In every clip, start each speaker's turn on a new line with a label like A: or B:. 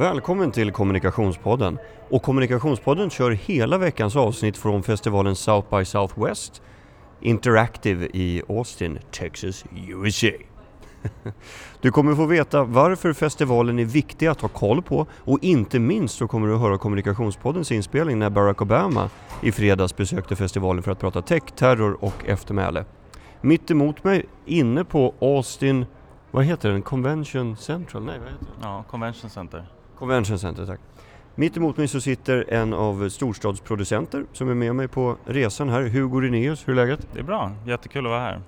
A: Välkommen till Kommunikationspodden. Och Kommunikationspodden kör hela veckans avsnitt från festivalen South by Southwest Interactive i Austin, Texas, USA. Du kommer få veta varför festivalen är viktig att ha koll på och inte minst så kommer du höra Kommunikationspoddens inspelning när Barack Obama i fredags besökte festivalen för att prata tech, terror och eftermäle. Mitt emot mig, inne på Austin, vad heter den? Convention Central? Nej, vad heter den?
B: Ja, Convention Center.
A: Convention Center, tack. Mitt emot mig så sitter en av storstadsproducenter som är med mig på resan här, Hugo Rinéus. Hur är läget?
B: Det är bra, jättekul att vara här.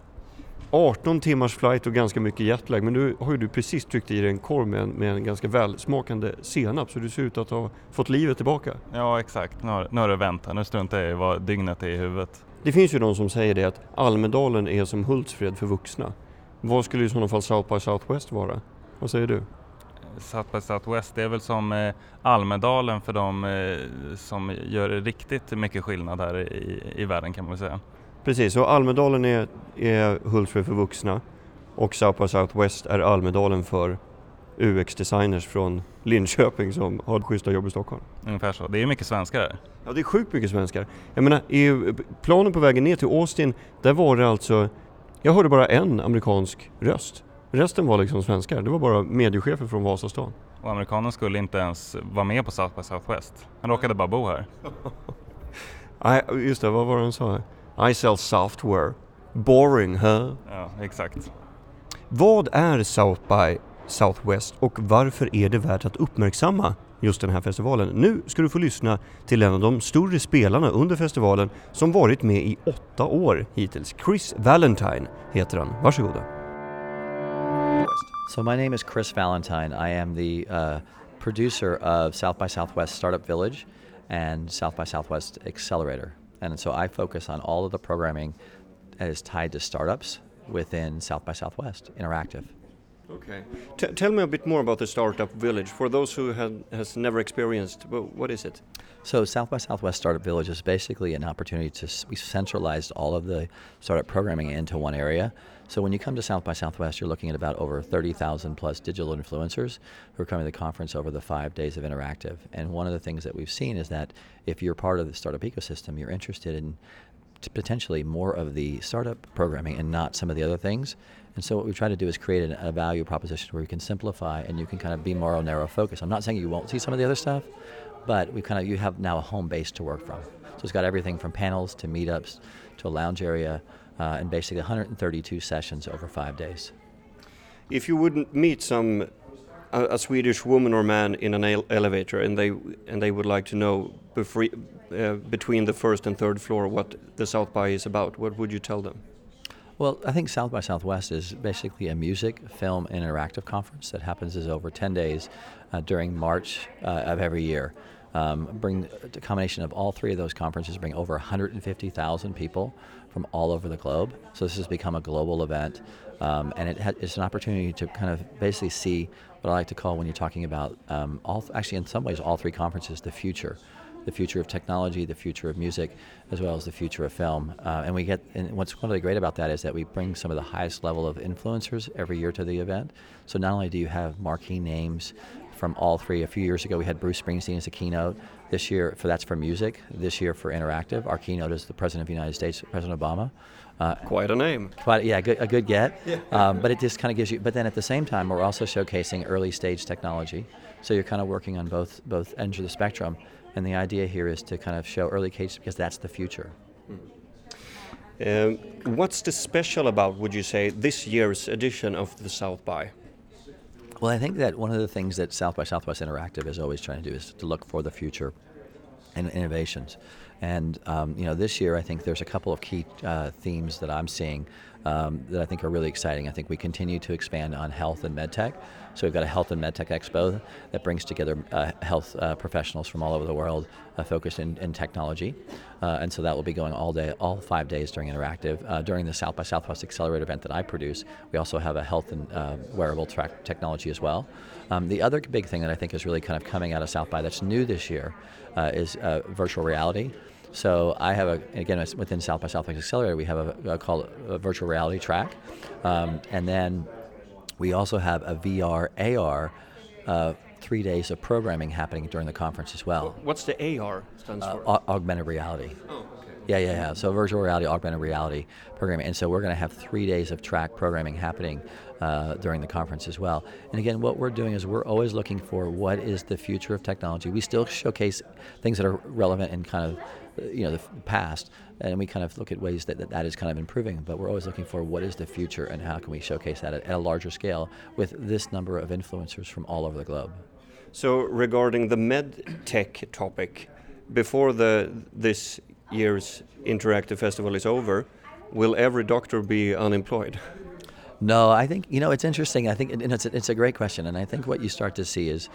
A: 18 timmars flight och ganska mycket jetlag, men nu har ju du precis tryckt i dig en korv med en, med en ganska välsmakande senap, så du ser ut att ha fått livet tillbaka.
B: Ja, exakt. Nu har det vänt här. Nu struntar jag i vad dygnet är i huvudet.
A: Det finns ju de som säger det att Almedalen är som Hultsfred för vuxna. Vad skulle i sådana fall South by Southwest vara? Vad säger du?
B: South by Southwest, det är väl som eh, Almedalen för de eh, som gör riktigt mycket skillnad här i, i världen kan man väl säga.
A: Precis, och Almedalen är, är Hultsfred för vuxna och South by Southwest är Almedalen för UX-designers från Linköping som har schyssta jobb i Stockholm.
B: Ungefär så. Det är mycket svenskar här.
A: Ja, det är sjukt mycket svenskar. Jag menar, i planen på vägen ner till Austin, där var det alltså, jag hörde bara en amerikansk röst. Resten var liksom svenskar, det var bara mediechefer från Vasastan.
B: Och amerikanen skulle inte ens vara med på South by Southwest. Han råkade bara bo här.
A: Nej, just det, vad var det han sa? I sell software. Boring, huh?
B: Ja, exakt.
A: Vad är South by Southwest och varför är det värt att uppmärksamma just den här festivalen? Nu ska du få lyssna till en av de större spelarna under festivalen som varit med i åtta år hittills. Chris Valentine heter han. Varsågoda.
C: So my name is Chris Valentine. I am the uh, producer of South by Southwest Startup Village and South by Southwest Accelerator. And so I focus on all of the programming that is tied to startups within South by Southwest Interactive.
A: Okay. T- tell me a bit more about the Startup Village. For those who have, has never experienced, well, what is it?
C: So South by Southwest Startup Village is basically an opportunity to s- we centralized all of the startup programming into one area. So when you come to South by Southwest, you're looking at about over 30,000 plus digital influencers who are coming to the conference over the five days of interactive. And one of the things that we've seen is that if you're part of the startup ecosystem, you're interested in t- potentially more of the startup programming and not some of the other things. And so what we try to do is create an, a value proposition where you can simplify and you can kind of be more narrow focus. I'm not saying you won't see some of the other stuff, but we kind of you have now a home base to work from. So it's got everything from panels to meetups to a lounge area uh, and basically 132 sessions over five days.
A: If you wouldn't meet some a, a Swedish woman or man in an ele- elevator and they and they would like to know uh, between the first and third floor what the South by is about, what would you tell them?
C: Well, I think South by Southwest is basically a music, film, and interactive conference that happens is over 10 days uh, during March uh, of every year. Um, bring the combination of all three of those conferences bring over 150,000 people from all over the globe. So this has become a global event, um, and it it's an opportunity to kind of basically see what I like to call when you're talking about um, all actually in some ways all three conferences the future the future of technology, the future of music, as well as the future of film. Uh, and we get, and what's really great about that is that we bring some of the highest level of influencers every year to the event. So not only do you have marquee names from all three. A few years ago, we had Bruce Springsteen as a keynote. This year, for that's for music. This year for interactive, our keynote is the President of the United States, President Obama. Uh,
A: Quite a name.
C: quite yeah, good, a good get. Um, but it just kind of gives you. But then at the same time, we're also showcasing early stage technology. So you're kind of working on both both ends of the spectrum. And the idea here is to kind of show early cases because that's the future.
A: Um, what's the special about, would you say, this year's edition of the South by?
C: Well, I think that one of the things that South by Southwest Interactive is always trying to do is to look for the future and innovations. And um, you know, this year I think there's a couple of key uh, themes that I'm seeing um, that I think are really exciting. I think we continue to expand on health and medtech. So we've got a health and medtech expo that brings together uh, health uh, professionals from all over the world uh, focused in, in technology. Uh, and so that will be going all day, all five days during Interactive. Uh, during the South by Southwest Accelerator event that I produce, we also have a health and wearable track technology as well. Um, the other big thing that I think is really kind of coming out of South by that's new this year is virtual reality. So I have a again within South by Southwest Accelerator we have a, a called a virtual reality track, um, and then we also have a VR AR uh, three days of programming happening during the conference as well.
A: What's the AR stands
C: Uh,
A: for?
C: au- augmented reality.
A: oh, okay.
C: Yeah, yeah, yeah. So virtual reality, augmented reality programming, and so we're going to have three days of track programming happening uh, during the conference as well. And again, what we're doing is we're always looking for what is the future of technology. We still showcase things that are relevant and kind of uh, you know the f- past, and we kind of look at ways that, that that is kind of improving. But we're always looking for what is the future and how can we showcase that at, at a larger scale with this number of influencers from all over the globe.
A: So regarding the med tech topic, before the this year's interactive festival is over, will every doctor be unemployed?
C: No, I think you know it's interesting. I think and it's a, it's a great question, and I think what you start to see is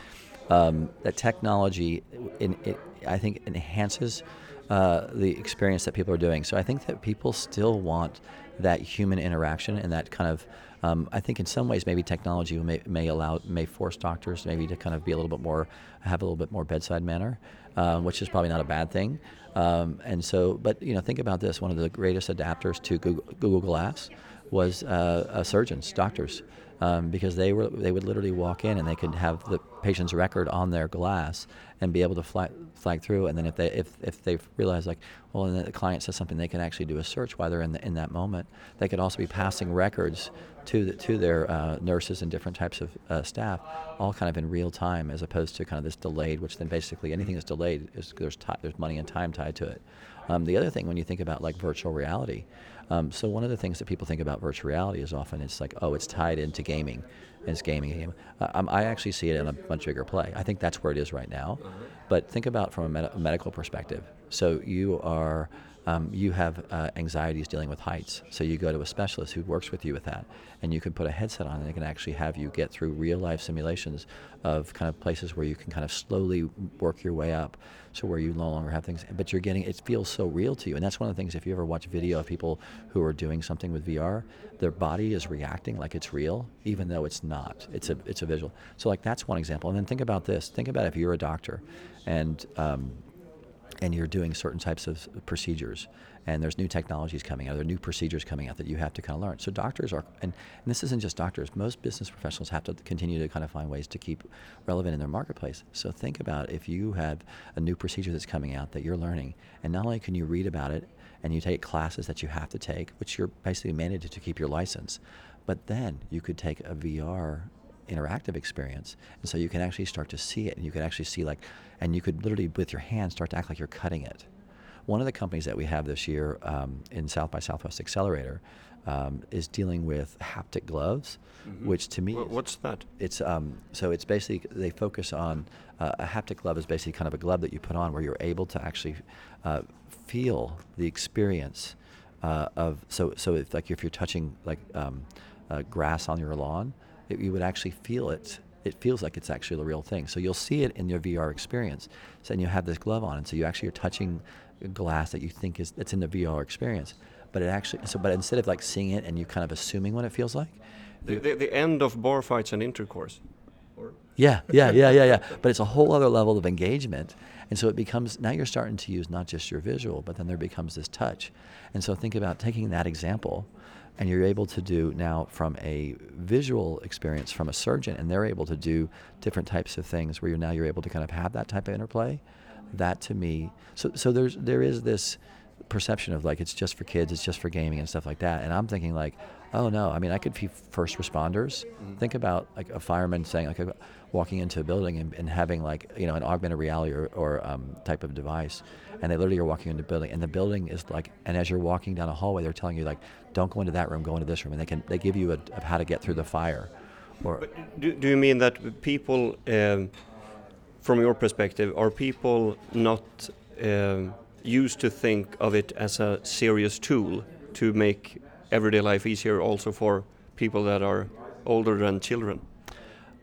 C: um, that technology, in, it, I think, enhances uh, the experience that people are doing. So I think that people still want that human interaction and that kind of. Um, I think in some ways maybe technology may, may allow may force doctors maybe to kind of be a little bit more have a little bit more bedside manner, um, which is probably not a bad thing. Um, and so, but you know, think about this: one of the greatest adapters to Google, Google Glass was uh, uh, surgeons, doctors, um, because they were they would literally walk in and they could have the patient's record on their glass and be able to flag, flag through. And then if they if, if they realize like, well, and the client says something, they can actually do a search while they're in the, in that moment. They could also be passing records to the, to their uh, nurses and different types of uh, staff, all kind of in real time, as opposed to kind of this delayed, which then basically anything that's delayed is there's ti there's money and time tied to it. Um, the other thing when you think about like virtual reality, um, so one of the things that people think about virtual reality is often it's like, oh, it's tied into gaming, and it's gaming. game. Uh, um, I actually see it in a much bigger play. I think that's where it is right now. But think about from a, med- a medical perspective. So you are. Um, you have uh, anxieties dealing with heights, so you go to a specialist who works with you with that, and you can put a headset on, and they can actually have you get through real life simulations of kind of places where you can kind of slowly work your way up, so where you no longer have things, but you're getting it feels so real to you, and that's one of the things. If you ever watch video of people who are doing something with VR, their body is reacting like it's real, even though it's not. It's a it's a visual. So like that's one example, and then think about this. Think about if you're a doctor, and um, and you're doing certain types of procedures and there's new technologies coming out there are new procedures coming out that you have to kind of learn. So doctors are and, and this isn't just doctors most business professionals have to continue to kind of find ways to keep relevant in their marketplace. So think about if you have a new procedure that's coming out that you're learning and not only can you read about it and you take classes that you have to take which you're basically mandated to keep your license but then you could take a vr interactive experience. And so you can actually start to see it and you can actually see like and you could literally with your hand start to act like you're cutting it. One of the companies that we have this year um, in south by southwest accelerator um, is dealing with haptic gloves which to me
A: What's that?
C: it's um, so it's basically they focus on uh, a haptic glove is basically kind of a glove that you put on where you're able to actually uh, feel the experience uh, of so so if like if you're touching like um, uh, grass on your lawn, you would actually feel it. It feels like it's actually the real thing. So you'll see it in your VR experience. So then you have this glove on, and so you actually are touching glass that you think is that's in the VR experience. But it actually so but instead of like seeing it and you kind of assuming what it feels like,
A: The, the, the end of bar fights and intercourse.
C: Yeah, yeah, yeah, yeah, yeah. But it's a whole other level of engagement. And so it becomes now you're starting to use not just your visual, but then there becomes this touch. And so think about taking that example and you're able to do now from a visual experience from a surgeon and they're able to do different types of things where you're now you're able to kind of have that type of interplay. That to me so so there's there is this perception of like it's just for kids, it's just for gaming and stuff like that. And I'm thinking like, oh no, I mean I could be first responders. Think about like a fireman saying like walking into a building and, and having like you know an augmented reality or, or um, type of device, and they literally are walking into a building, and the building is like, and as you're walking down a hallway, they're telling you like, don't go into that room, go into this room, and they can they give you a, of how to get through the fire, or
A: But do, do you mean that people, um, from your perspective, are people not um, used to think of it as a serious tool to make everyday life easier also for people that are older than children?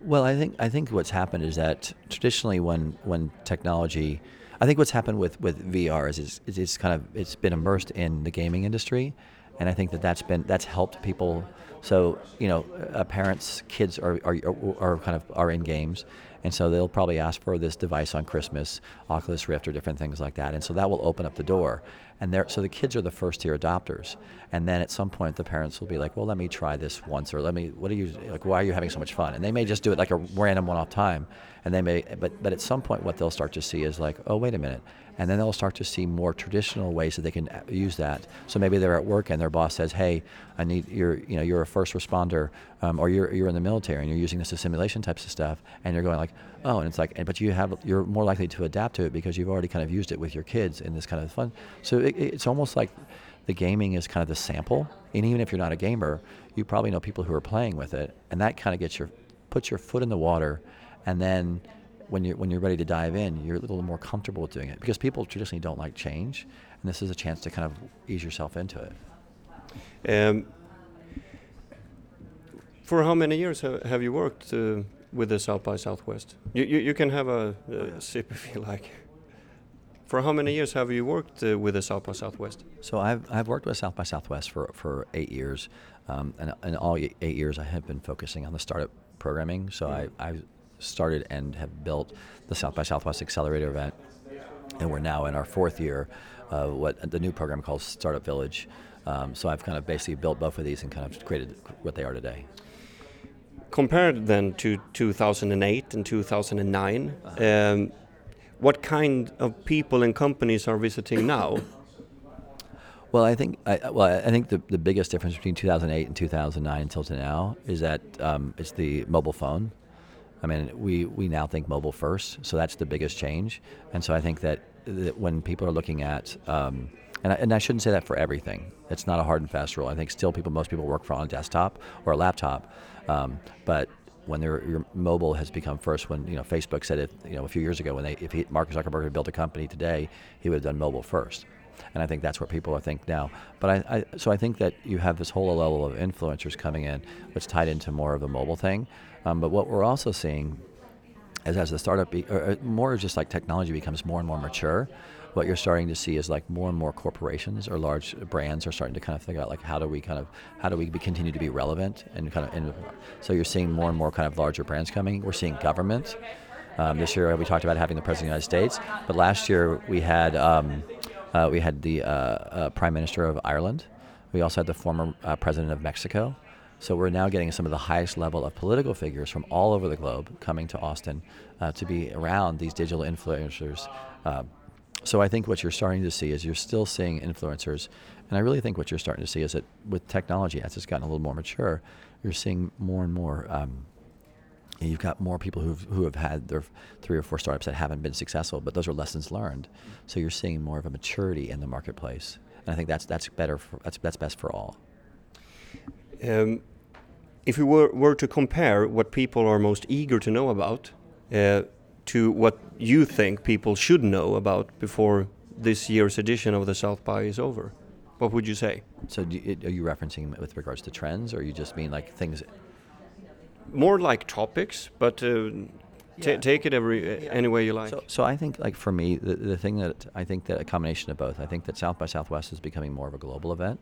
C: Well, I think I think what's happened is that traditionally, when when technology, I think what's happened with with VR is is it's kind of it's been immersed in the gaming industry, and I think that that's been that's helped people. So you know, uh, parents, kids are, are are kind of are in games, And so they'll probably ask for this device on Christmas, Oculus Rift or different things like that. And so that will open up the door. And so the kids are the first tier adopters. And then at some point, the parents will be like, well, let me try this once, or let me, what are you, like, why are you having so much fun? And they may just do it like a random one off time. And they may, but, but at some point, what they'll start to see is like, oh, wait a minute. And then they'll start to see more traditional ways that they can uh, use that. So maybe they're at work and their boss says, hey, I need, you're, you know, you're a first responder, um, or you're, you're in the military and you're using this simulation types of stuff. And you're going like, oh, and it's like, but you have, you're more likely to adapt to it because you've already kind of used it with your kids in this kind of fun. So it, it's almost like the gaming is kind of the sample. And even if you're not a gamer, you probably know people who are playing with it, and that kind of gets your puts your foot in the water, and then when you're when you're ready to dive in, you're a little more comfortable with doing it because people traditionally don't like change, and this is a chance to kind of ease yourself into it.
A: Um, for how many years have you worked uh, with the South by Southwest? You, you, you can have a, a sip if you like. For how many years have you worked uh, with the South by Southwest?
C: So I've, I've worked with South by Southwest for, for eight years. Um, and in all eight years, I have been focusing on the startup programming. So I, I started and have built the South by Southwest Accelerator event. And we're now in our fourth year of what the new program called Startup Village. Um, so I've kind of basically built both of these and kind of created what they are today.
A: Compared then to 2008 and 2009, um, what kind of people and companies are visiting now?
C: Well, I think I, well, I think the, the biggest difference between 2008 and 2009 until now is that um, it's the mobile phone. I mean, we, we now think mobile first, so that's the biggest change. And so I think that, that when people are looking at, um, and, I, and I shouldn't say that for everything. It's not a hard and fast rule. I think still people, most people work for on a desktop or a laptop, um, but when your mobile has become first. When you know Facebook said it, you know, a few years ago, when they if he, Mark Zuckerberg had built a company today, he would have done mobile first. And I think that's what people are think now. But I, I, so I think that you have this whole level of influencers coming in, which tied into more of the mobile thing. Um, but what we're also seeing is as the startup, be, or more of just like technology becomes more and more mature, what you're starting to see is like more and more corporations or large brands are starting to kind of think about like how do we kind of how do we continue to be relevant and kind of and so you're seeing more and more kind of larger brands coming. We're seeing government. Um, this year we talked about having the president of the United States, but last year we had um, uh, we had the uh, uh, prime minister of Ireland. We also had the former uh, president of Mexico. So we're now getting some of the highest level of political figures from all over the globe coming to Austin uh, to be around these digital influencers. Uh, so I think what you're starting to see is you're still seeing influencers, and I really think what you're starting to see is that with technology, as it's gotten a little more mature, you're seeing more and more. Um, you've got more people who've, who have had their three or four startups that haven't been successful, but those are lessons learned. So you're seeing more of a maturity in the marketplace, and I think that's that's better. For, that's that's best for all.
A: Um, if we were, were to compare what people are most eager to know about, uh, to what you think people should know about before this year's edition of the South by is over? What would you say?
C: So, you, are you referencing with regards to trends, or you just mean like things?
A: More like topics, but uh, yeah. take it every uh, any way you like.
C: So, so, I think, like for me, the, the thing that I think that a combination of both. I think that South by Southwest is becoming more of a global event.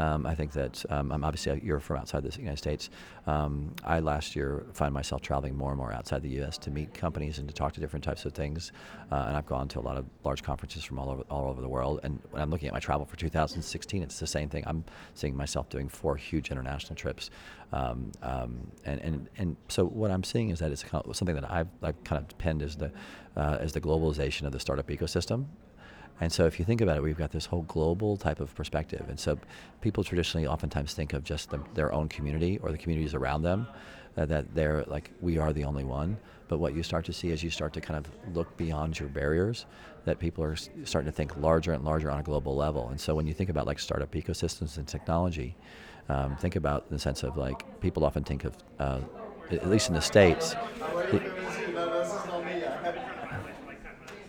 C: Um, I think that um, obviously you're from outside the United States. Um, I last year find myself traveling more and more outside the U.S. to meet companies and to talk to different types of things. Uh, and I've gone to a lot of large conferences from all over all over the world. And when I'm looking at my travel for 2016, it's the same thing. I'm seeing myself doing four huge international trips. Um, um, and, and and so what I'm seeing is that it's something that I've, I've kind of penned as the uh, as the globalization of the startup ecosystem. And so, if you think about it, we've got this whole global type of perspective. And so, people traditionally oftentimes think of just the, their own community or the communities around them, uh, that they're like, we are the only one. But what you start to see is you start to kind of look beyond your barriers, that people are starting to think larger and larger on a global level. And so, when you think about like startup ecosystems and technology, um, think about in the sense of like, people often think of, uh, at least in the States,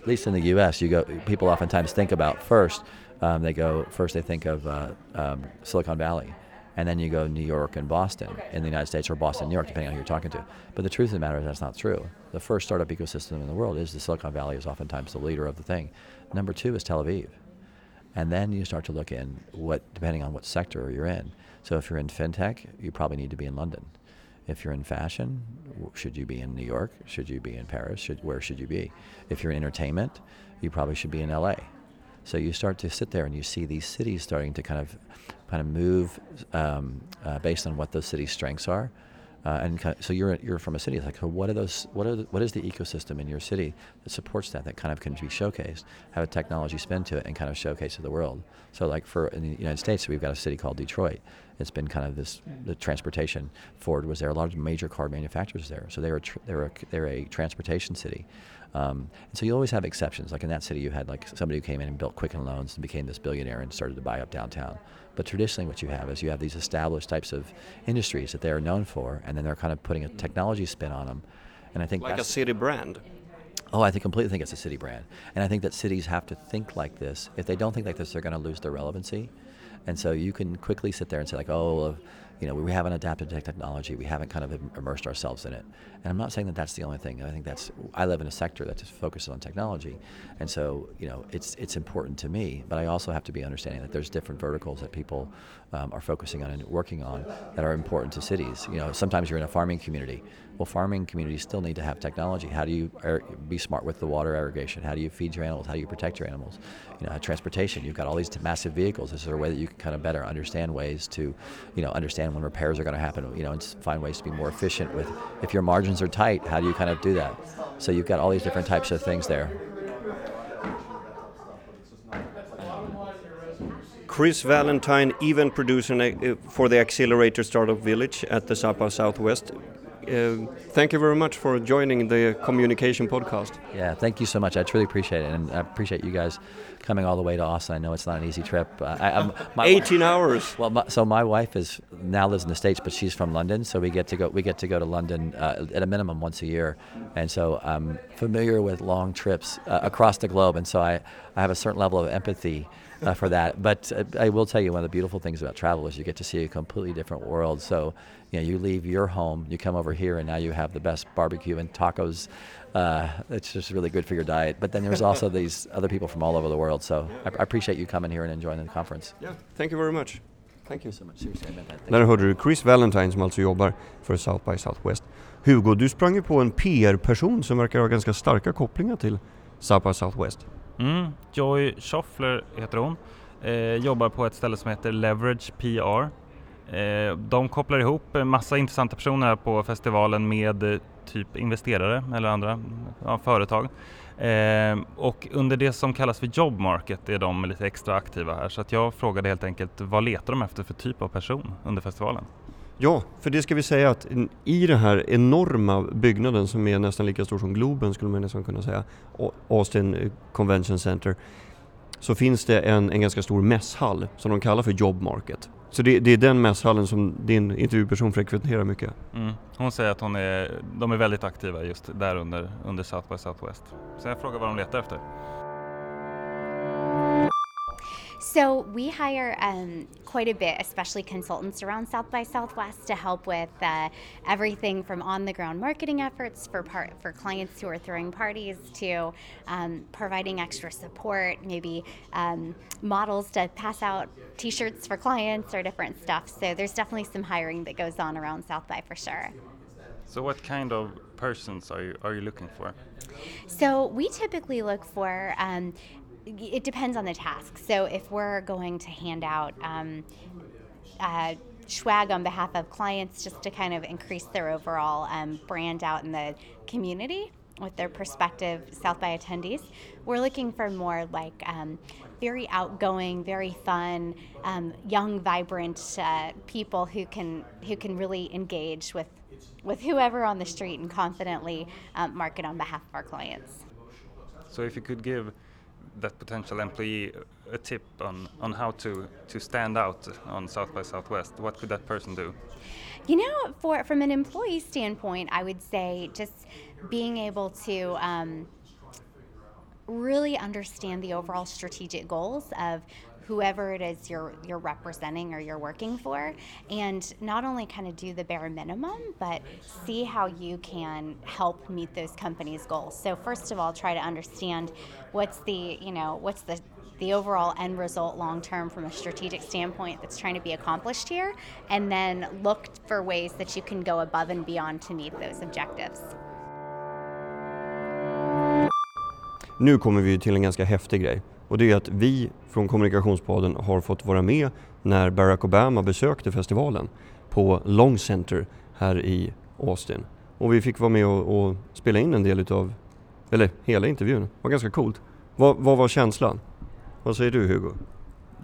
C: at least in the U.S., you go. People oftentimes think about first. Um, they go first. They think of uh, um, Silicon Valley, and then you go New York and Boston in the United States, or Boston, New York, depending on who you're talking to. But the truth of the matter is that's not true. The first startup ecosystem in the world is the Silicon Valley is oftentimes the leader of the thing. Number two is Tel Aviv, and then you start to look in what depending on what sector you're in. So if you're in fintech, you probably need to be in London. If you're in fashion, should you be in New York? Should you be in Paris? Should, where should you be? If you're in entertainment, you probably should be in LA. So you start to sit there and you see these cities starting to kind of, kind of move um, uh, based on what those cities' strengths are. Uh, and kind of, so you're you're from a city. It's like, so what are those? What are the, what is the ecosystem in your city that supports that? That kind of can be showcased, have a technology spin to it, and kind of showcase to the world. So, like for in the United States, we've got a city called Detroit. It's been kind of this the transportation. Ford was there. A lot of major car manufacturers there. So they were tr- they were they're a transportation city. Um, and so you always have exceptions. Like in that city, you had like somebody who came in and built Quicken Loans and became this billionaire and started to buy up downtown. But traditionally, what you have is you have these established types of industries that they are known for, and then they're kind of putting a technology spin on them. And I think
A: like a city brand.
C: Oh, I think completely think it's a city brand, and I think that cities have to think like this. If they don't think like this, they're going to lose their relevancy. And so you can quickly sit there and say like, oh, you know, we haven't adapted to technology. We haven't kind of immersed ourselves in it. And I'm not saying that that's the only thing. I think that's I live in a sector that just focuses on technology, and so you know, it's it's important to me. But I also have to be understanding that there's different verticals that people um, are focusing on and working on that are important to cities. You know, sometimes you're in a farming community. Well, farming communities still need to have technology. How do you er, be smart with the water irrigation? How do you feed your animals? How do you protect your animals? You know, transportation. You've got all these massive vehicles. Is there a way that you can kind of better understand ways to, you know, understand when repairs are going to happen? You know, and find ways to be more efficient with. If your margins are tight, how do you kind of do that? So you've got all these different types of things there.
A: Chris Valentine, event producer uh, for the Accelerator Startup Village at the South by Southwest. Uh, thank you very much for joining the communication podcast.
C: Yeah, thank you so much. I truly appreciate it, and I appreciate you guys coming all the way to Austin. I know it's not an easy trip. Uh, I,
A: my, 18 hours.
C: Well, my, so my wife is now lives in the states, but she's from London, so we get to go. We get to go to London uh, at a minimum once a year, and so I'm familiar with long trips uh, across the globe, and so I, I have a certain level of empathy uh, for that. But uh, I will tell you, one of the beautiful things about travel is you get to see a completely different world. So, you know, you leave your home, you come over here, and now you have the best barbecue and tacos. Uh, it's just really good for your diet. But then there's also these other people from all over the world. So I, I appreciate you coming here and enjoying the conference.
A: Yeah, thank you very much.
C: Thank you so much. Seriously, I meant that.
A: Där hörde du Chris Valentine som alltså jobbar för South by Southwest. Hugo, du sprang ju på en PR-person som verkar ha ganska starka kopplingar till South by Southwest.
B: Mm, Joy Schoffler heter hon. Eh, jobbar på ett ställe som heter Leverage PR. Eh, de kopplar ihop en massa intressanta personer här på festivalen med eh, typ investerare eller andra ja, företag. Eh, och under det som kallas för Job Market är de lite extra aktiva här så att jag frågade helt enkelt vad letar de efter för typ av person under festivalen?
A: Ja, för det ska vi säga att i den här enorma byggnaden som är nästan lika stor som Globen skulle man nästan kunna säga, Austin eh, Convention Center, så finns det en, en ganska stor mässhall som de kallar för Job Market. Så det, det är den mässhallen som din intervjuperson frekventerar mycket?
B: Mm. Hon säger att hon är, de är väldigt aktiva just där under, under South by Southwest. Så jag frågar vad de letar efter.
D: So we hire um, quite a bit, especially consultants around South by Southwest, to help with uh, everything from on-the-ground marketing efforts for part for clients who are throwing parties to um, providing extra support, maybe um, models to pass out T-shirts for clients or different stuff. So there's definitely some hiring that goes on around South by for sure.
B: So what kind of persons are you are you looking for?
D: So we typically look for um, it depends on the task. So if we're going to hand out um, uh, swag on behalf of clients just to kind of increase their overall um, brand out in the community with their prospective South by attendees, we're looking for more like um, very outgoing, very fun, um, young, vibrant uh, people who can who can really engage with with whoever on the street and confidently um, market on behalf of our clients.
B: So if you could give that potential employee a tip on, on how to, to stand out on South by Southwest, what could that person do?
D: You know, for from an employee standpoint, I would say just being able to um, really understand the overall strategic goals of whoever it is you're you're representing or you're working for and not only kind of do the bare minimum but see how you can help meet those companies goals so first of all try to understand what's the you know what's the the overall end result long term from a strategic standpoint that's trying to be accomplished here, and then look for ways that you can go above and beyond to meet those objectives.
A: Nu kommer vi till en ganska häftig grej och det är att vi från Kommunikationspodden har fått vara med när Barack Obama besökte festivalen på Long Center här i Austin. Och vi fick vara med och, och spela in en del utav, eller hela intervjun. Det var ganska coolt. Vad, vad var känslan? Vad säger du Hugo?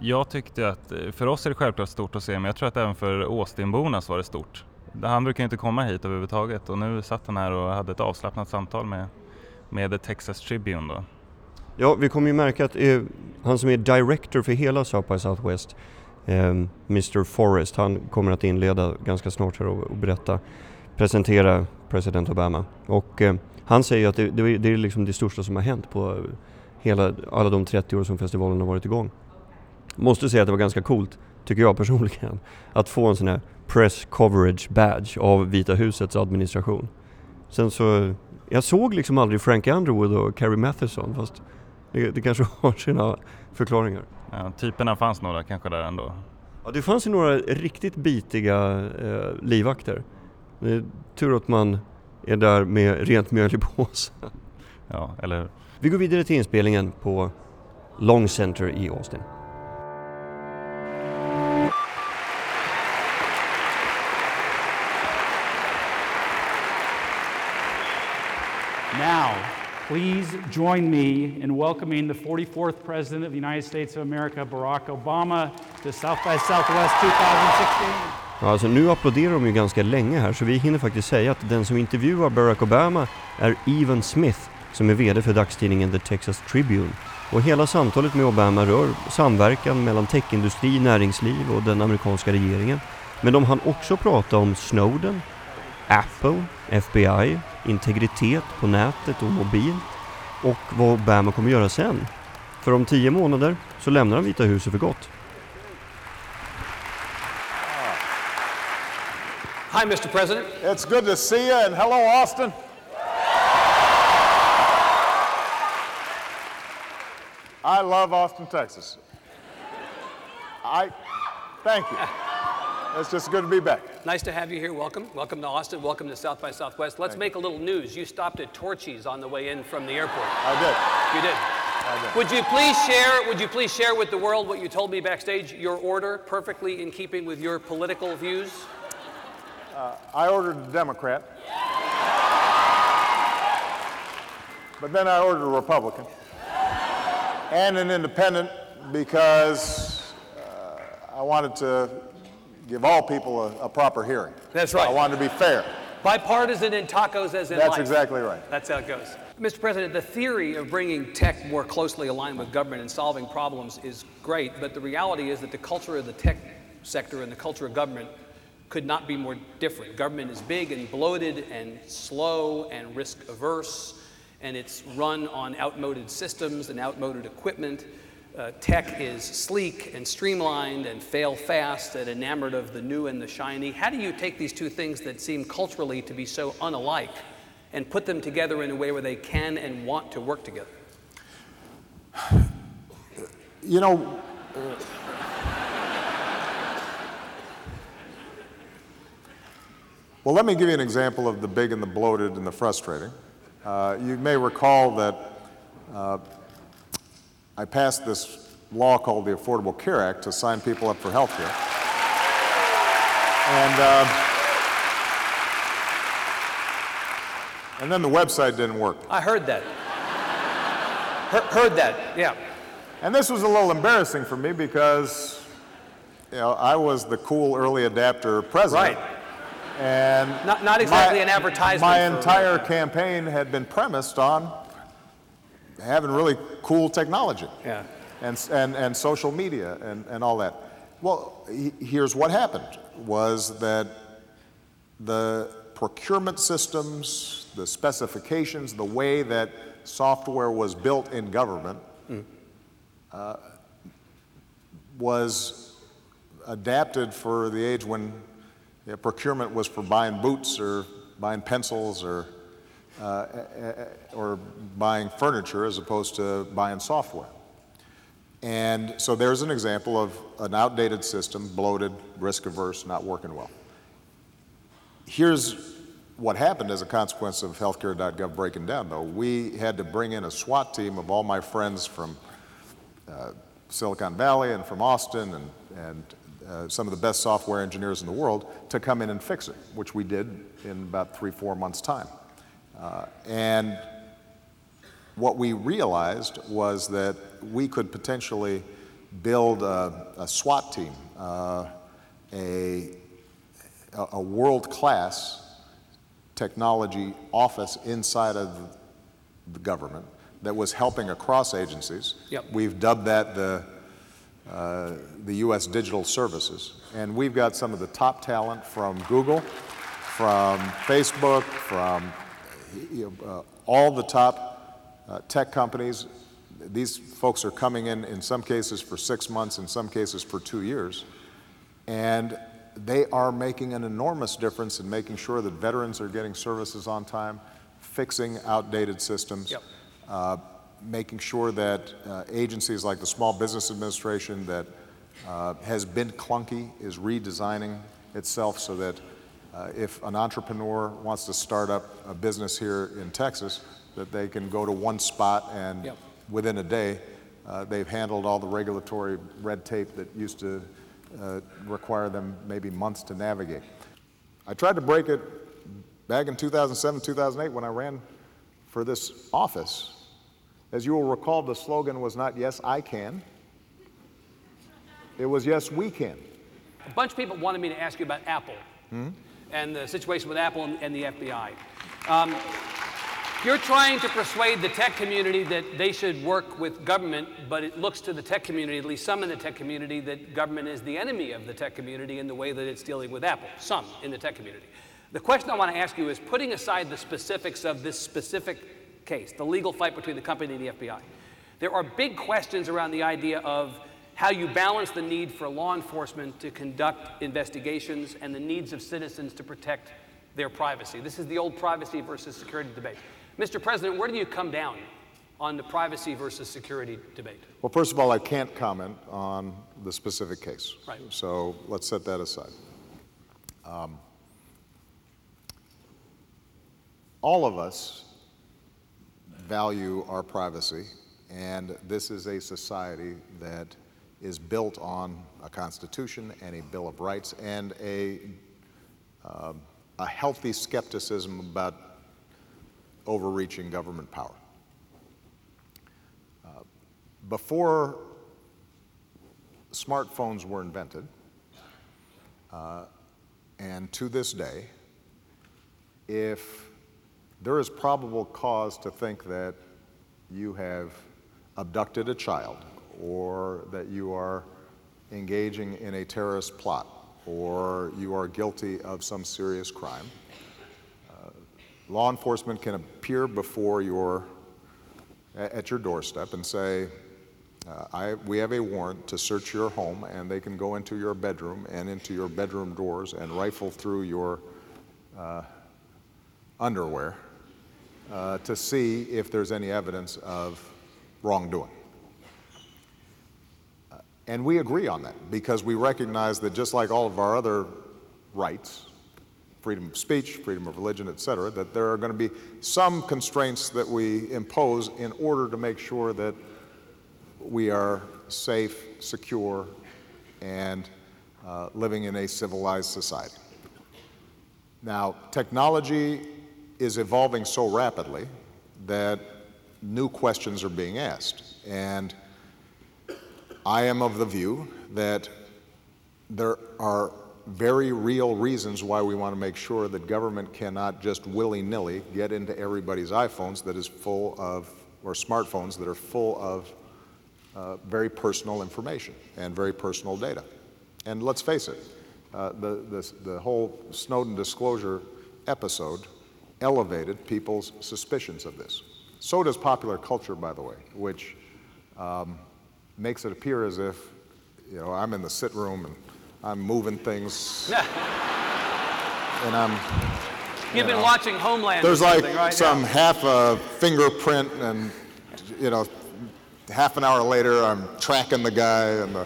B: Jag tyckte att, eh, för oss är det självklart stort att se, men jag tror att även för Austinborna så var det stort. Han brukar ju inte komma hit överhuvudtaget och nu satt han här och hade ett avslappnat samtal med, med The Texas Tribune då.
A: Ja, vi kommer ju märka att eh, han som är director för hela South by Southwest, eh, Mr Forrest, han kommer att inleda ganska snart här och, och berätta, presentera president Obama. Och eh, han säger att det, det, det, är liksom det största som har hänt på hela, alla de 30 år som festivalen har varit igång. Måste säga att det var ganska coolt, tycker jag personligen, att få en sån här press coverage badge av Vita husets administration. Sen så, jag såg liksom aldrig Frank Underwood och Carrie Matheson fast det, det kanske har sina förklaringar.
B: Ja, typerna fanns några kanske där ändå.
A: Ja, det fanns ju några riktigt bitiga eh, livvakter. Det är tur att man är där med rent mjöl i påsen.
B: Ja, eller
A: Vi går vidare till inspelningen på Long Center i Austin.
E: Now, please join me in welcoming the 44th President of the United States of America, Barack Obama, to South by Southwest 2016.
A: Ja, alltså nu applåderar de ju ganska länge här så vi hinner faktiskt säga att den som intervjuar Barack Obama är Evan Smith som är VD för dagstidningen The Texas Tribune. Och hela samtalet med Obama rör samverkan mellan techindustri, näringsliv och den amerikanska regeringen. Men de hann också prata om Snowden, Apple, FBI, integritet på nätet och mobilt och vad Obama kommer göra sen. För om tio månader så lämnar han Vita huset för gott.
F: Hi, Mr. President.
G: It's good to see you, and hello, Austin. I love Austin, Texas. I thank you. It's just good to be back.
F: Nice to have you here. Welcome. Welcome to Austin. Welcome to South by Southwest. Let's
G: Thank
F: make a little news. You stopped at Torchy's on the way in from the airport.
G: I did.
F: You did.
G: did.
F: Would you please share would you please share with the world what you told me backstage, your order, perfectly in keeping with your political views?
G: I ordered a Democrat, but then I ordered a Republican and an independent because uh, I wanted to give all people a, a proper hearing.
F: That's right.
G: I wanted to be fair.
F: Bipartisan in tacos as in
G: That's
F: life.
G: exactly right.
F: That's how it goes. Mr. President, the theory of bringing tech more closely aligned with government and solving problems is great, but the reality is that the culture of the tech sector and the culture of government could not be more different. Government is big and bloated and slow and risk averse, and it's run on outmoded systems and outmoded equipment. Uh, tech is sleek and streamlined and fail fast and enamored of the new and the shiny. How do you take these two things that seem culturally to be so unalike and put them together in a way where they can and want to work together?
G: You know, well, let me give you an example of the big and the bloated and the frustrating. Uh, you may recall that uh, I passed this law called the Affordable Care Act to sign people up for health care. And, uh, and then the website didn't work.
F: I heard that. Heard, heard that, yeah.
G: And this was a little embarrassing for me because, you know, I was the cool early adapter president.
F: Right.
G: And
F: Not- not exactly
G: my-
F: an advertisement
G: My entire campaign had been premised on having really cool technology.
F: Yeah.
G: And, and, and social media and, and all that. Well, he- here's what happened was that the procurement systems, the specifications, the way that software was built in government uh, was adapted for the age when you know, procurement was for buying boots or buying pencils or, uh, or buying furniture as opposed to buying software. And so there's an example of an outdated system, bloated, risk averse, not working well. Here's what happened as a consequence of healthcare.gov breaking down, though. We had to bring in a SWAT team of all my friends from uh, Silicon Valley and from Austin and, and uh, some of the best software engineers in the world to come in and fix it, which we did in about three, four months' time. Uh, and what we realized was that we could potentially build a, a SWAT team, uh, a, a world-class technology office inside of the government that was helping across agencies.
F: Yep.
G: We've dubbed that the, uh, the U.S. Digital Services. And we've got some of the top talent from Google, from Facebook, from you know, uh, all the top uh, tech companies. These folks are coming in, in some cases for six months, in some cases for two years. And they are making an enormous difference in making sure that veterans are getting services on time, fixing outdated systems,
F: Yep.
G: uh, making sure that uh, agencies like the Small Business Administration that uh, has been clunky is redesigning itself so that uh, if an entrepreneur wants to start up a business here in Texas, that they can go to one spot and
F: Yep.
G: within a day, uh, they've handled all the regulatory red tape that used to uh, require them maybe months to navigate. I tried to break it back in 2007, 2008 when I ran for this office. As you will recall, the slogan was not, Yes, I can. It was, Yes, we can.
F: A bunch of people wanted me to ask you about Apple and the situation with Apple and, and the FBI. Um, you're trying to persuade the tech community that they should work with government, but it looks to the tech community, at least some in the tech community, that government is the enemy of the tech community in the way that it's dealing with Apple. Some in the tech community. The question I want to ask you is putting aside the specifics of this specific case, the legal fight between the company and the FBI, there are big questions around the idea of how you balance the need for law enforcement to conduct investigations and the needs of citizens to protect their privacy. This is the old privacy versus security debate. Mr. President, where do you come down on the privacy versus security debate?
G: Well, first of all, I can't comment on the specific case.
F: Right.
G: So let's set that aside. Um, all of us value our privacy, and this is a society that is built on a constitution and a bill of rights and a, um, a healthy skepticism about overreaching government power. Uh, before smartphones were invented, uh, and to this day, if there is probable cause to think that you have abducted a child or that you are engaging in a terrorist plot or you are guilty of some serious crime, uh, law enforcement can appear before your at your doorstep and say, uh, I, we have a warrant to search your home, and they can go into your bedroom and into your bedroom doors and rifle through your uh, underwear uh, to see if there's any evidence of wrongdoing. And we agree on that because we recognize that just like all of our other rights, freedom of speech, freedom of religion, et cetera, that there are going to be some constraints that we impose in order to make sure that we are safe, secure, and uh, living in a civilized society. Now, technology is evolving so rapidly that new questions are being asked. And I am of the view that there are very real reasons why we want to make sure that government cannot just willy nilly get into everybody's iPhones that is full of, or smartphones that are full of uh, very personal information and very personal data. And let's face it, uh, the, the, the whole Snowden disclosure episode elevated people's suspicions of this. So does popular culture, by the way, which um, makes it appear as if, you know, I'm in the sit room and I'm moving things, and I'm.
F: You've been
G: know,
F: watching Homeland.
G: There's like
F: right?
G: some
F: Yeah.
G: half a fingerprint and, you know, half an hour later, I'm tracking the guy in the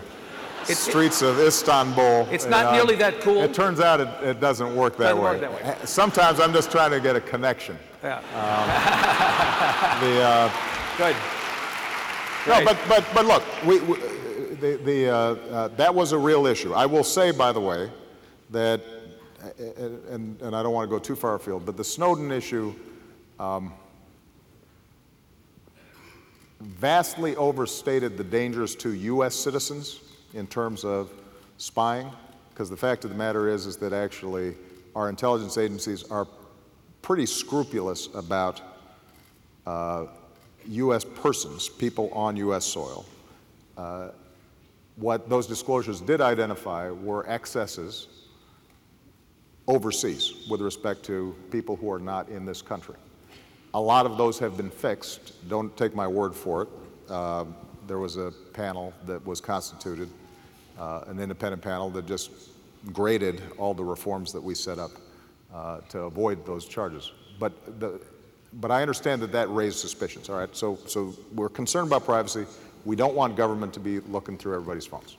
F: It's-
G: streets of Istanbul.
F: It's not
G: know.
F: nearly that cool.
G: It turns out it, it doesn't work that
F: Doesn't
G: way.
F: work that way.
G: Sometimes I'm just trying to get a connection.
F: Yeah.
G: The, uh,
F: Good.
G: No, but, but, but look, we, we, the, the, uh, uh, that was a real issue. I will say, by the way, that, uh, and, and I don't want to go too far afield, but the Snowden issue um, vastly overstated the dangers to U.S. citizens in terms of spying, because the fact of the matter is, is that actually our intelligence agencies are pretty scrupulous about uh, U.S. persons, people on U.S. soil. Uh, what those disclosures did identify were excesses overseas with respect to people who are not in this country. A lot of those have been fixed. Don't take my word for it. Um, there was a panel that was constituted, uh, an independent panel that just graded all the reforms that we set up uh, to avoid those charges. But, the, but I understand that that raised suspicions, all right? So, so we're concerned about privacy. We don't want government to be looking through everybody's phones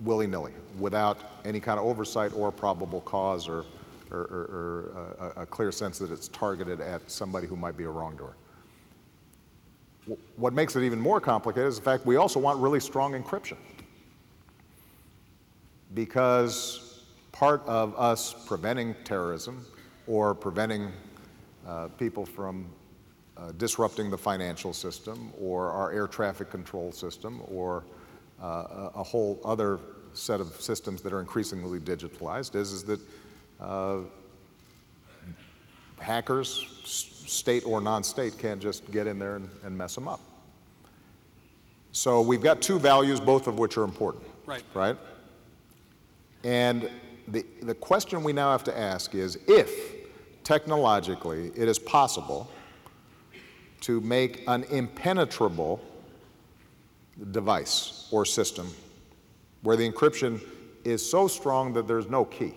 G: willy-nilly, without any kind of oversight or probable cause or, or, or, or uh, a, a clear sense that it's targeted at somebody who might be a wrongdoer. What makes it even more complicated is the fact we also want really strong encryption. Because part of us preventing terrorism or preventing uh, people from uh, disrupting the financial system or our air traffic control system or uh, a, whole other set of systems that are increasingly digitalized is, is that uh, hackers, s- state or non-state, can't just get in there and, and mess them up. So we've got two values, both of which are important.
F: Right.
G: Right? And the, the question we now have to ask is if technologically it is possible to make an impenetrable device or system where the encryption is so strong that there's no key,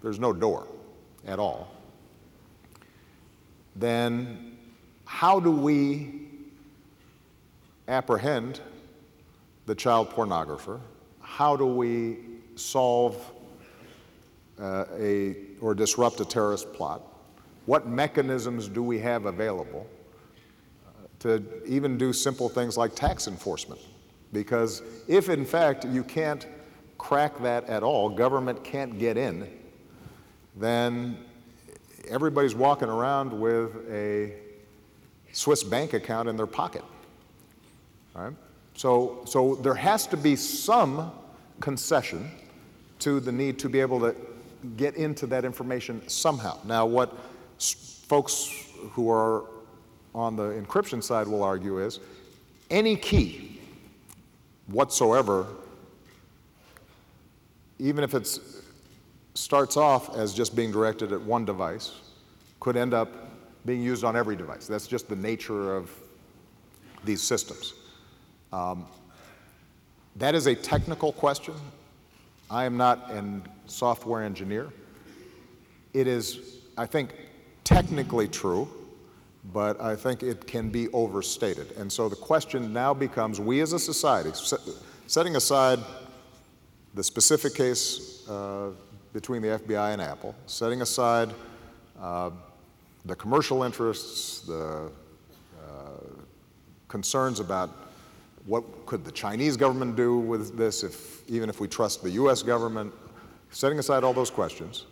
G: there's no door at all, then how do we apprehend the child pornographer? How do we solve uh, a or disrupt a terrorist plot? What mechanisms do we have available to even do simple things like tax enforcement? Because if in fact you can't crack that at all, government can't get in, then everybody's walking around with a Swiss bank account in their pocket. All right? So, so there has to be some concession to the need to be able to get into that information somehow. Now, what folks who are on the encryption side will argue is any key whatsoever, even if it starts off as just being directed at one device, could end up being used on every device. That's just the nature of these systems. Um, that is a technical question. I am not a software engineer. It is, I think, technically true, but I think it can be overstated. And so the question now becomes we as a society, set, setting aside the specific case uh, between the FBI and Apple, setting aside uh, the commercial interests, the uh, concerns about what could the Chinese government do with this, if, even if we trust the US government, setting aside all those questions,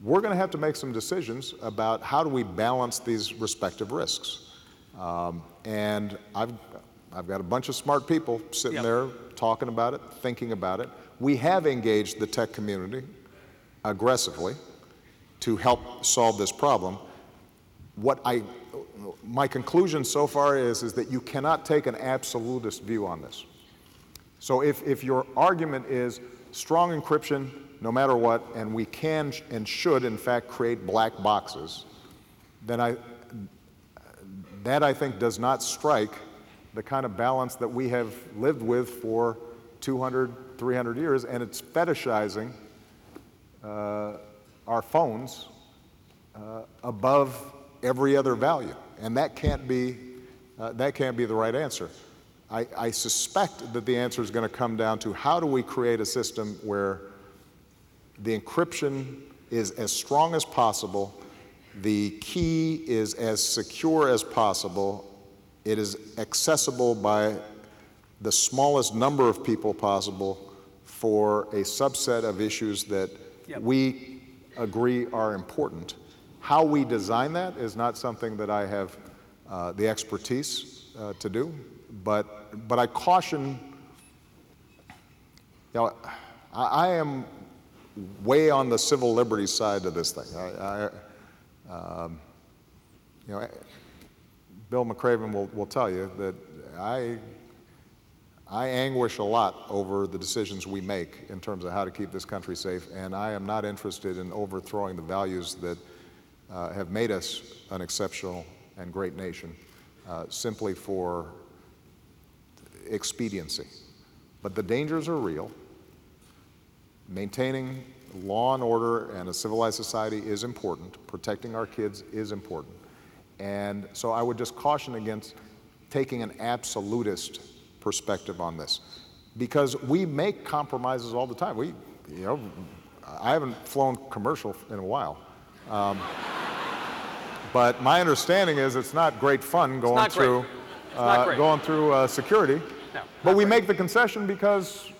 G: we're going to have to make some decisions about how do we balance these respective risks. Um, and I've, I've got a bunch of smart people sitting
F: Yep.
G: there talking about it, thinking about it. We have engaged the tech community aggressively to help solve this problem. What I, my conclusion so far is, is that you cannot take an absolutist view on this. So if, if your argument is strong encryption no matter what, and we can and should in fact create black boxes, then I, that I think does not strike the kind of balance that we have lived with for 200, 300 years, and it's fetishizing uh, our phones uh, above every other value, and that can't be uh, that can't be the right answer. I, I suspect that the answer is going to come down to how do we create a system where the encryption is as strong as possible, the key is as secure as possible, it is accessible by the smallest number of people possible for a subset of issues that
F: Yep.
G: we agree are important. How we design that is not something that I have uh, the expertise uh, to do, but, but I caution, you know, I, I am way on the civil liberties side of this thing. I, I, um, you know, Bill McRaven will, will tell you that I, I anguish a lot over the decisions we make in terms of how to keep this country safe, and I am not interested in overthrowing the values that uh, have made us an exceptional and great nation uh, simply for expediency. But the dangers are real. Maintaining law and order and a civilized society is important. Protecting our kids is important. And so I would just caution against taking an absolutist perspective on this. Because we make compromises all the time. We, you know, I haven't flown commercial in a while. Um, but my understanding is it's not great fun going through, uh, going through uh, security.
F: No,
G: but we
F: great.
G: make the concession because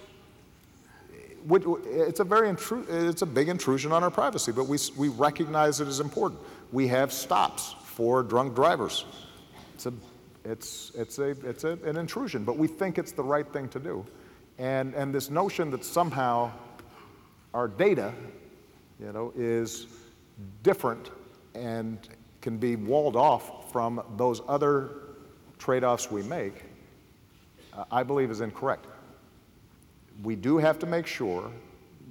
G: it's a very intru- it's a big intrusion on our privacy, but we, we recognize it as important. We have stops for drunk drivers. It's a, it's, it's a, it's a, an intrusion, but we think it's the right thing to do. And, and this notion that somehow our data, you know, is different and can be walled off from those other trade-offs we make, uh, I believe is incorrect we do have to make sure,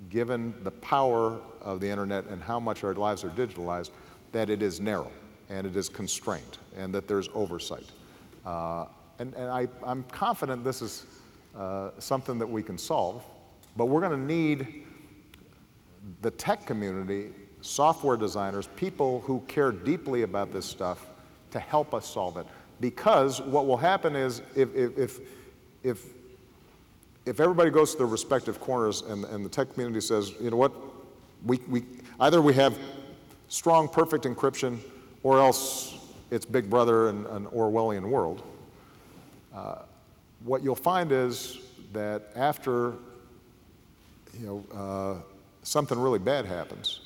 G: given the power of the internet and how much our lives are digitalized, that it is narrow and it is constrained and that there's oversight. Uh, and and I, I'm confident this is uh, something that we can solve, but we're going to need the tech community, software designers, people who care deeply about this stuff to help us solve it. Because what will happen is if, if, if, if if everybody goes to their respective corners and, and the tech community says, you know what, we, we, either we have strong, perfect encryption, or else it's Big Brother and an Orwellian world, uh, what you'll find is that after you know, uh, something really bad happens,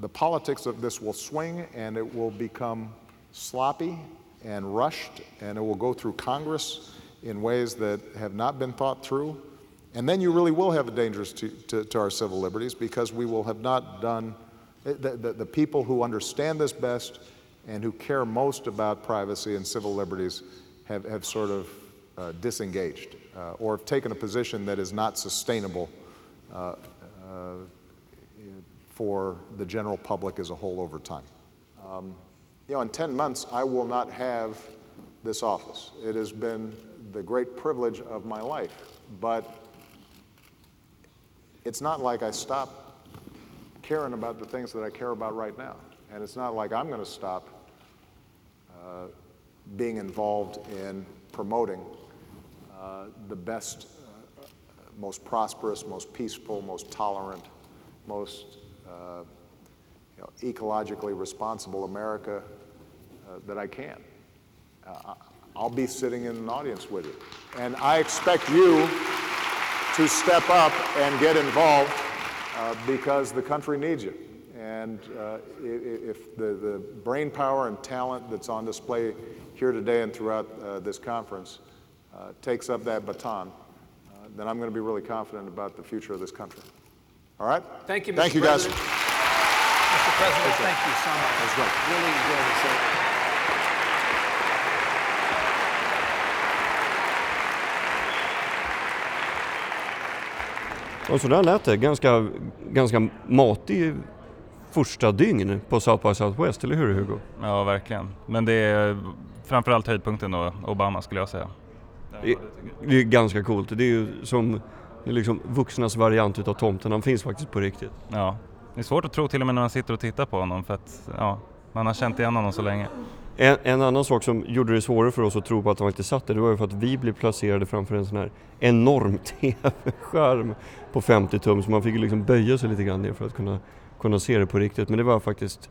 G: the politics of this will swing and it will become sloppy and rushed, and it will go through Congress in ways that have not been thought through. And then you really will have a danger to, to, to our civil liberties because we will have not done, the, the, the people who understand this best and who care most about privacy and civil liberties have, have sort of uh, disengaged uh, or have taken a position that is not sustainable uh, uh, for the general public as a whole over time. Um, you know, in 10 months, I will not have this office. It has been the great privilege of my life, but it's not like I stop caring about the things that I care about right now. And it's not like I'm going to stop uh, being involved in promoting uh, the best, uh, most prosperous, most peaceful, most tolerant, most uh, you know, ecologically responsible America uh, that I can. I'll be sitting in an audience with you. And I expect you to step up and get involved uh, because the country needs you. And uh, if the, the brain power and talent that's on display here today and throughout uh, this conference uh, takes up that baton, uh, then I'm going to be really confident about the future of this country. All right?
F: Thank you, Mr.
G: Thank you, guys.
F: Mr. President, thank you so much. Really enjoyed it,
A: Och så där lät det. Ganska, ganska matig första dygn på South by Southwest, eller hur Hugo?
B: Ja, verkligen. Men det är framförallt höjdpunkten då, Obama skulle jag säga.
A: Det, det är ganska coolt. Det är ju som liksom vuxnas variant utav tomten. Han finns faktiskt på riktigt.
B: Ja, det är svårt att tro till och med när man sitter och tittar på honom för att ja, man har känt igen honom så länge.
A: En, en, annan sak som gjorde det svårare för oss att tro på att de faktiskt satt där, det var ju för att vi blev placerade framför en sån här enorm TV-skärm på 50 tum så man fick liksom böja sig lite grann ner för att kunna, kunna se det på riktigt. Men det var faktiskt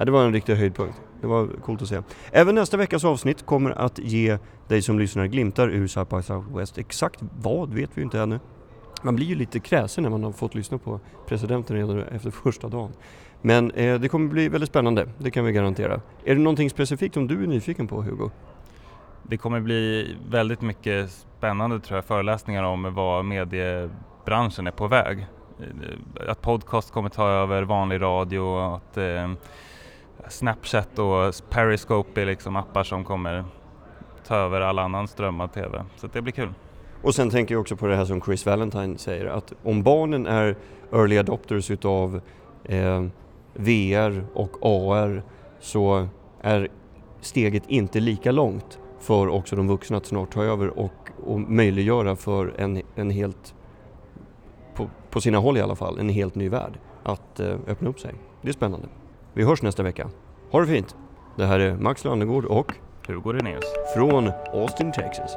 A: Ja, det var en riktig höjdpunkt. Det var coolt att se. Även nästa veckas avsnitt kommer att ge dig som lyssnar glimtar ur South by Southwest. Exakt vad vet vi inte ännu. Man blir ju lite kräsen när man har fått lyssna på presidenten redan efter första dagen. Men eh, det kommer bli väldigt spännande, det kan vi garantera. Är det någonting specifikt som du är nyfiken på Hugo?
B: Det kommer bli väldigt mycket spännande tror jag, föreläsningar om vad mediebranschen är på väg. Eh, att podcast kommer ta över vanlig radio, att eh, Snapchat och Periscope är liksom appar som kommer ta över all annan strömmad TV. Så det blir kul.
A: Och sen tänker jag också på det här som Chris Valentine säger att om barnen är early adopters utav eh, VR och AR så är steget inte lika långt för också de vuxna att snart ta över och, och möjliggöra för en, en helt, på, på sina håll i alla fall, en helt ny värld att eh, öppna upp sig. Det är spännande. Vi hörs nästa vecka. Ha det fint! Det här är Max Landegård och
B: Hugo Renéus
A: från Austin, Texas.